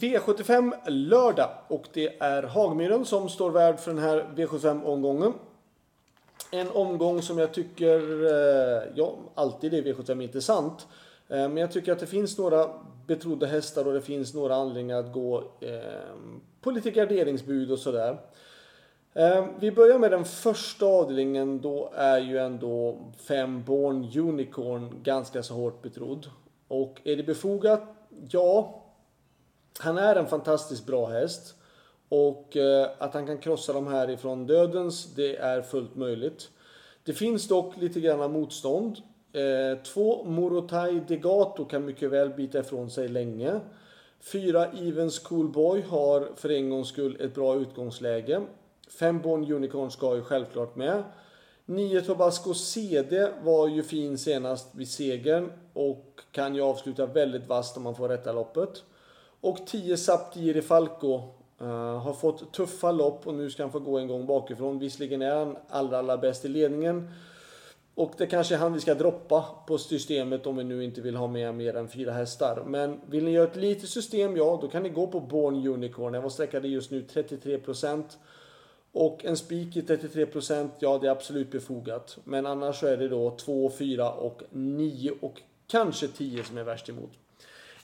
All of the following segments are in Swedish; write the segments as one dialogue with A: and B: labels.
A: V75 lördag och det är Hagmyren som står värd för den här V75-omgången. En omgång som jag tycker, eh, ja, alltid är V75 intressant. Eh, men jag tycker att det finns några betrodda hästar och det finns några anledningar att gå eh, på lite garderingsbud och sådär. Vi börjar med den första avdelningen. Då är ju ändå 5 Born Unicorn ganska så hårt betrodd. Och är det befogat? Ja, han är en fantastiskt bra häst. Och eh, att han kan krossa de här ifrån dödens, det är fullt möjligt. Det finns dock lite grann motstånd. Eh, två Morotai Degato kan mycket väl bita ifrån sig länge. Fyra Evens Coolboy har för en gångs skull ett bra utgångsläge. Fem Born Unicorn ska ju självklart med. 9 Tobasco CD var ju fin senast vid segern och kan ju avsluta väldigt vasst om man får rätta loppet. Och 10 Saptiri Falco uh, har fått tuffa lopp och nu ska han få gå en gång bakifrån. Visserligen är han allra, allra bäst i ledningen. Och det kanske är han vi ska droppa på systemet om vi nu inte vill ha med mer än fyra hästar. Men vill ni göra ett litet system, ja då kan ni gå på Born Unicorn. Jag var sträckade just nu 33%. Och en spik i 33% ja det är absolut befogat. Men annars så är det då 2, 4 och 9 och kanske 10 som är värst emot.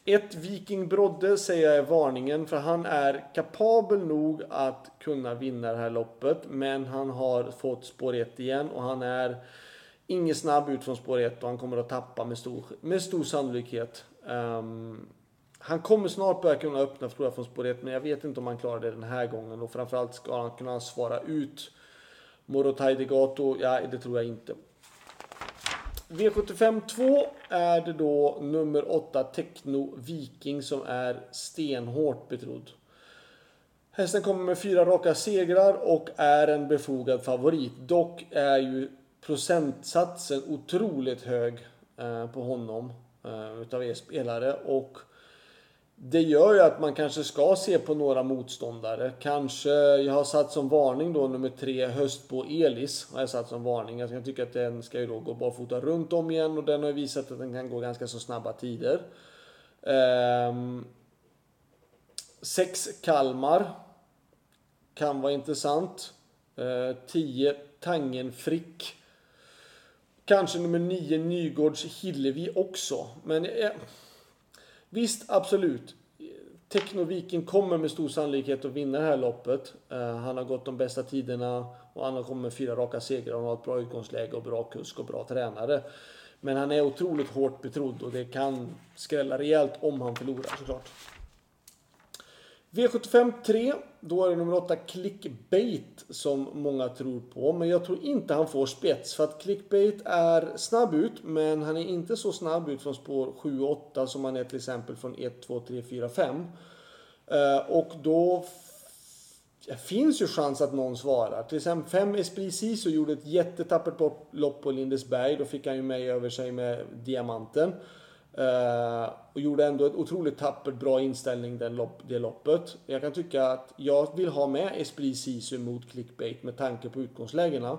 A: Ett Viking Brodde säger jag är varningen för han är kapabel nog att kunna vinna det här loppet. Men han har fått spår 1 igen och han är ingen snabb ut från spår 1 och han kommer att tappa med stor, med stor sannolikhet. Um, han kommer snart börja kunna öppna tror jag från spår 1 men jag vet inte om han klarar det den här gången och framförallt ska han kunna svara ut Morotai Degato, ja det tror jag inte. V75 2 är det då nummer 8 Techno Viking som är stenhårt betrodd. Hästen kommer med fyra raka segrar och är en befogad favorit. Dock är ju procentsatsen otroligt hög eh, på honom eh, utav er spelare och det gör ju att man kanske ska se på några motståndare. Kanske, jag har satt som varning då nummer tre Höstbo Elis. Har jag satt som varning. Jag tycker att den ska ju då gå barfota runt om igen och den har ju visat att den kan gå ganska så snabba tider. Ehm, sex Kalmar. Kan vara intressant. Ehm, 10 Tangen Frick. Kanske nummer 9 Nygårds Hillevi också. Men eh, Visst, absolut. Teknoviken kommer med stor sannolikhet att vinna det här loppet. Eh, han har gått de bästa tiderna och han har kommit med fyra raka segrar. Han har ett bra utgångsläge och bra kusk och bra tränare. Men han är otroligt hårt betrodd och det kan skrälla rejält om han förlorar såklart. V75 3. Då är det nummer 8 Clickbait som många tror på. Men jag tror inte han får spets. För att Clickbait är snabb ut. Men han är inte så snabb ut från spår 7 och 8 som han är till exempel från 1, 2, 3, 4, 5. Och då det finns ju chans att någon svarar. Till exempel 5 Esprit Sisu gjorde ett jättetappert lopp på Lindesberg. Då fick han ju med över sig med diamanten. Eh, och gjorde ändå ett otroligt tappert bra inställning den lopp, det loppet. Jag kan tycka att jag vill ha med Esprit Sisu mot clickbait med tanke på utgångslägena.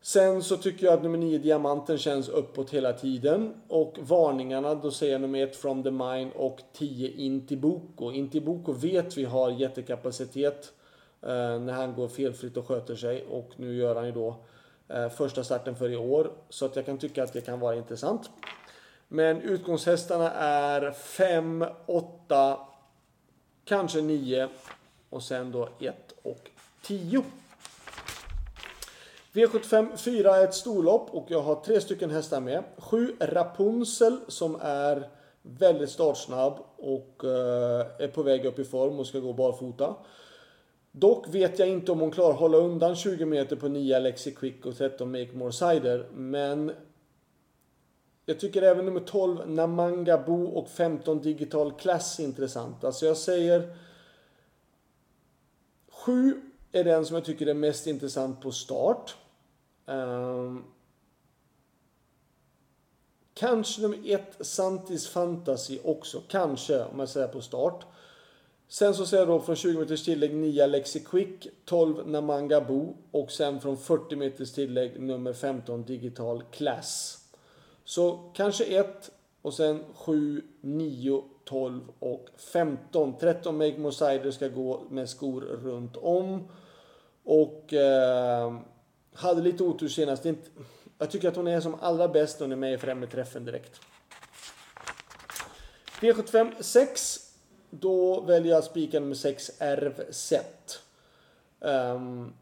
A: Sen så tycker jag att nummer 9 Diamanten känns uppåt hela tiden. Och varningarna, då säger jag nummer 1 From the Mine och 10 Intiboko. Intiboko vet vi har jättekapacitet eh, när han går felfritt och sköter sig. Och nu gör han ju då eh, första starten för i år. Så att jag kan tycka att det kan vara intressant. Men utgångshästarna är 5, 8, kanske 9 och sen då 1 och 10. V75 4 är ett storlopp och jag har tre stycken hästar med. 7 Rapunzel som är väldigt startsnabb och eh, är på väg upp i form och ska gå barfota. Dock vet jag inte om hon klarar att hålla undan 20 meter på 9 Alexi Quick och 13 Make More Cider. Men jag tycker även nummer 12 Namanga Bo och 15 Digital Class är intressant. Alltså jag säger 7 är den som jag tycker är mest intressant på start. Um, kanske nummer 1 Santis Fantasy också. Kanske om jag säger på start. Sen så säger jag då från 20 meters tillägg 9 Alexi Quick, 12 Namanga Bo och sen från 40 meters tillägg nummer 15 Digital Class. Så kanske 1 Och sen 7, 9, 12 och 15. 13 Make Mosider ska gå med skor runt om. Och eh, hade lite otur senast. Jag tycker att hon är som allra bäst när hon är med i främre träffen direkt. V75 6. Då väljer jag att med nummer 6 Erv Set. Um,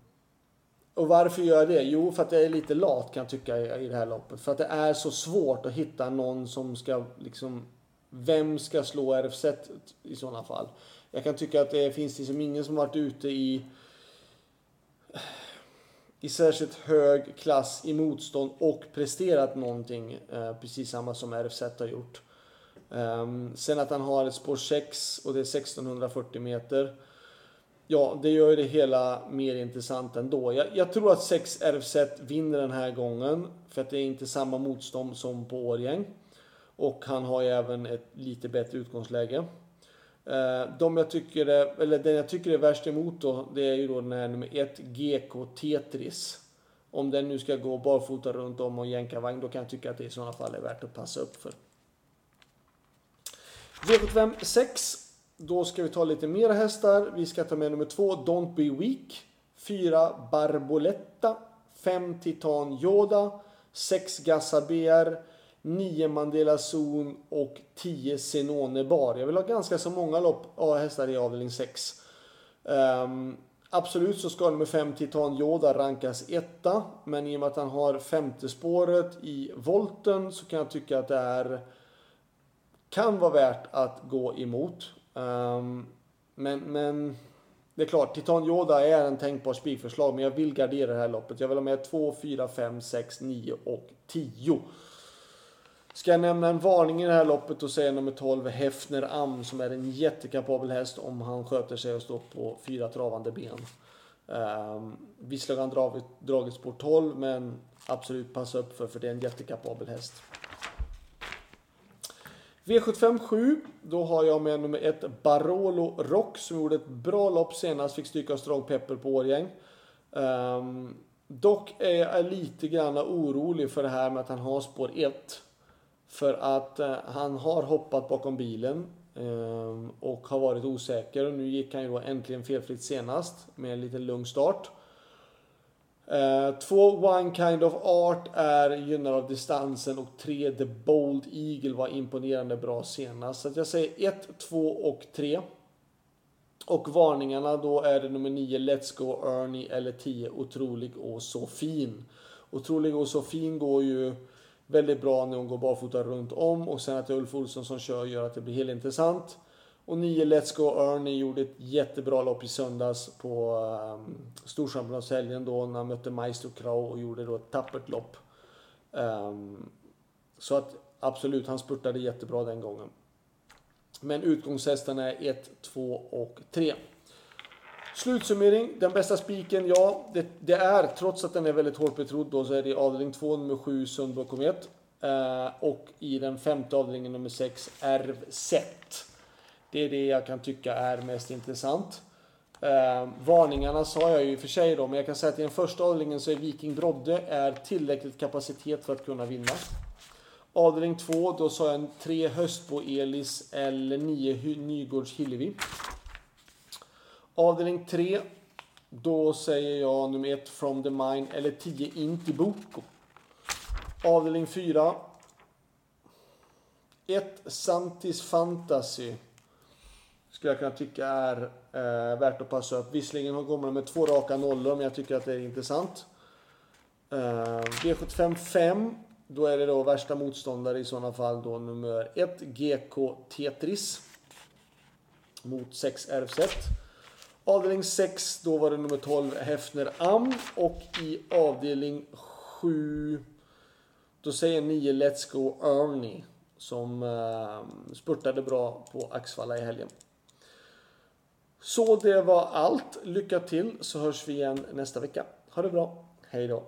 A: och varför gör jag det? Jo, för att jag är lite lat kan jag tycka i det här loppet. För att det är så svårt att hitta någon som ska liksom... Vem ska slå RFZ i sådana fall? Jag kan tycka att det finns liksom ingen som varit ute i i särskilt hög klass i motstånd och presterat någonting. Eh, precis samma som RFZ har gjort. Um, sen att han har ett spår 6 och det är 1640 meter. Ja, det gör ju det hela mer intressant ändå. Jag, jag tror att 6 RFZ vinner den här gången. För att det är inte samma motstånd som på Årjäng. Och han har ju även ett lite bättre utgångsläge. Eh, de jag tycker är, eller den jag tycker är värst emot då, det är ju då den här nummer 1 GK Tetris. Om den nu ska gå barfota runt om och jänkarvagn, då kan jag tycka att det i sådana fall är värt att passa upp för. V75 6. Då ska vi ta lite mer hästar. Vi ska ta med nummer 2, Don't Be Weak. 4, Barboletta. 5, Titan Yoda. 6, Gassa BR. 9 Mandela Zon och 10 Senone Bar. Jag vill ha ganska så många lopp av hästar i avdelning 6. Um, ehm, absolut så ska nummer 5 Titan Yoda rankas etta. Men i och med att han har femte spåret i volten så kan jag tycka att det är kan vara värt att gå emot. Um, men, men det är klart, Titan Yoda är en tänkbar spikförslag, men jag vill gardera det här loppet. Jag vill ha med 2, 4, 5, 6, 9 och 10. Ska jag nämna en varning i det här loppet och säga nummer 12 Hefner Am som är en jättekapabel häst om han sköter sig och står på fyra travande ben. Um, Visserligen har han dragit, dragit spår 12 men absolut passa upp för för det är en jättekapabel häst. V75 7, då har jag med nummer 1 Barolo Rock som gjorde ett bra lopp senast, fick stryka Strong Pepper på Årgäng. Um, ehm, dock är jag lite grann orolig för det här med att han har spår 1. För att uh, han har hoppat bakom bilen um, och har varit osäker och nu gick han ju då äntligen felfritt senast med en liten lugn start. Uh, två One Kind of Art är gynnad av distansen och tre The Bold Eagle var imponerande bra senast. Så att jag säger 1, 2 och 3. Och varningarna då är det nummer 9 Let's Go Ernie eller 10 Otrolig och så fin. Otrolig och så fin går ju väldigt bra när hon går barfota runt om och sen att det är Ulf Olsson som kör gör att det blir helt intressant. Och 9 Let's Go Ernie gjorde ett jättebra lopp i söndags på ehm, um, Storchampionatshelgen då när han mötte Maestro Krau och gjorde då ett tappert lopp. Um, så att absolut, han spurtade jättebra den gången. Men utgångshästarna är 1, 2 och 3. Slutsummering, den bästa spiken, ja, det, det, är, trots att den är väldigt hårt betrodd då, så är det avdelning 2, nummer 7, Sundbo Komet. Uh, och i den femte avdelningen, nummer 6, Erv Set. Det är det jag kan tycka är mest intressant. Eh, varningarna sa jag ju i och för sig då, men jag kan säga att i den första avdelningen så är Viking Brodde är tillräckligt kapacitet för att kunna vinna. Avdelning 2, då sa jag en 3 Höstbo Elis eller 9 Nygårds Hillevi. Avdelning 3, då säger jag nummer 1 From the Mine eller 10 Intiboko. Avdelning 4, 1 Santis Fantasy skulle jag kunna tycka är eh, värt att passa upp. Visserligen går man med två raka nollor, men jag tycker att det är intressant. Eh, V75 5. Då är det då värsta motståndare i sådana fall då nummer 1 GK Tetris. Mot 6 RFZ. Avdelning 6 då var det nummer 12 Hefner Am. Och i avdelning 7 då säger 9 Let's Go Ernie. Som eh, spurtade bra på Axvalla i helgen. Så det var allt. Lycka till så hörs vi igen nästa vecka. Ha det bra. Hej då.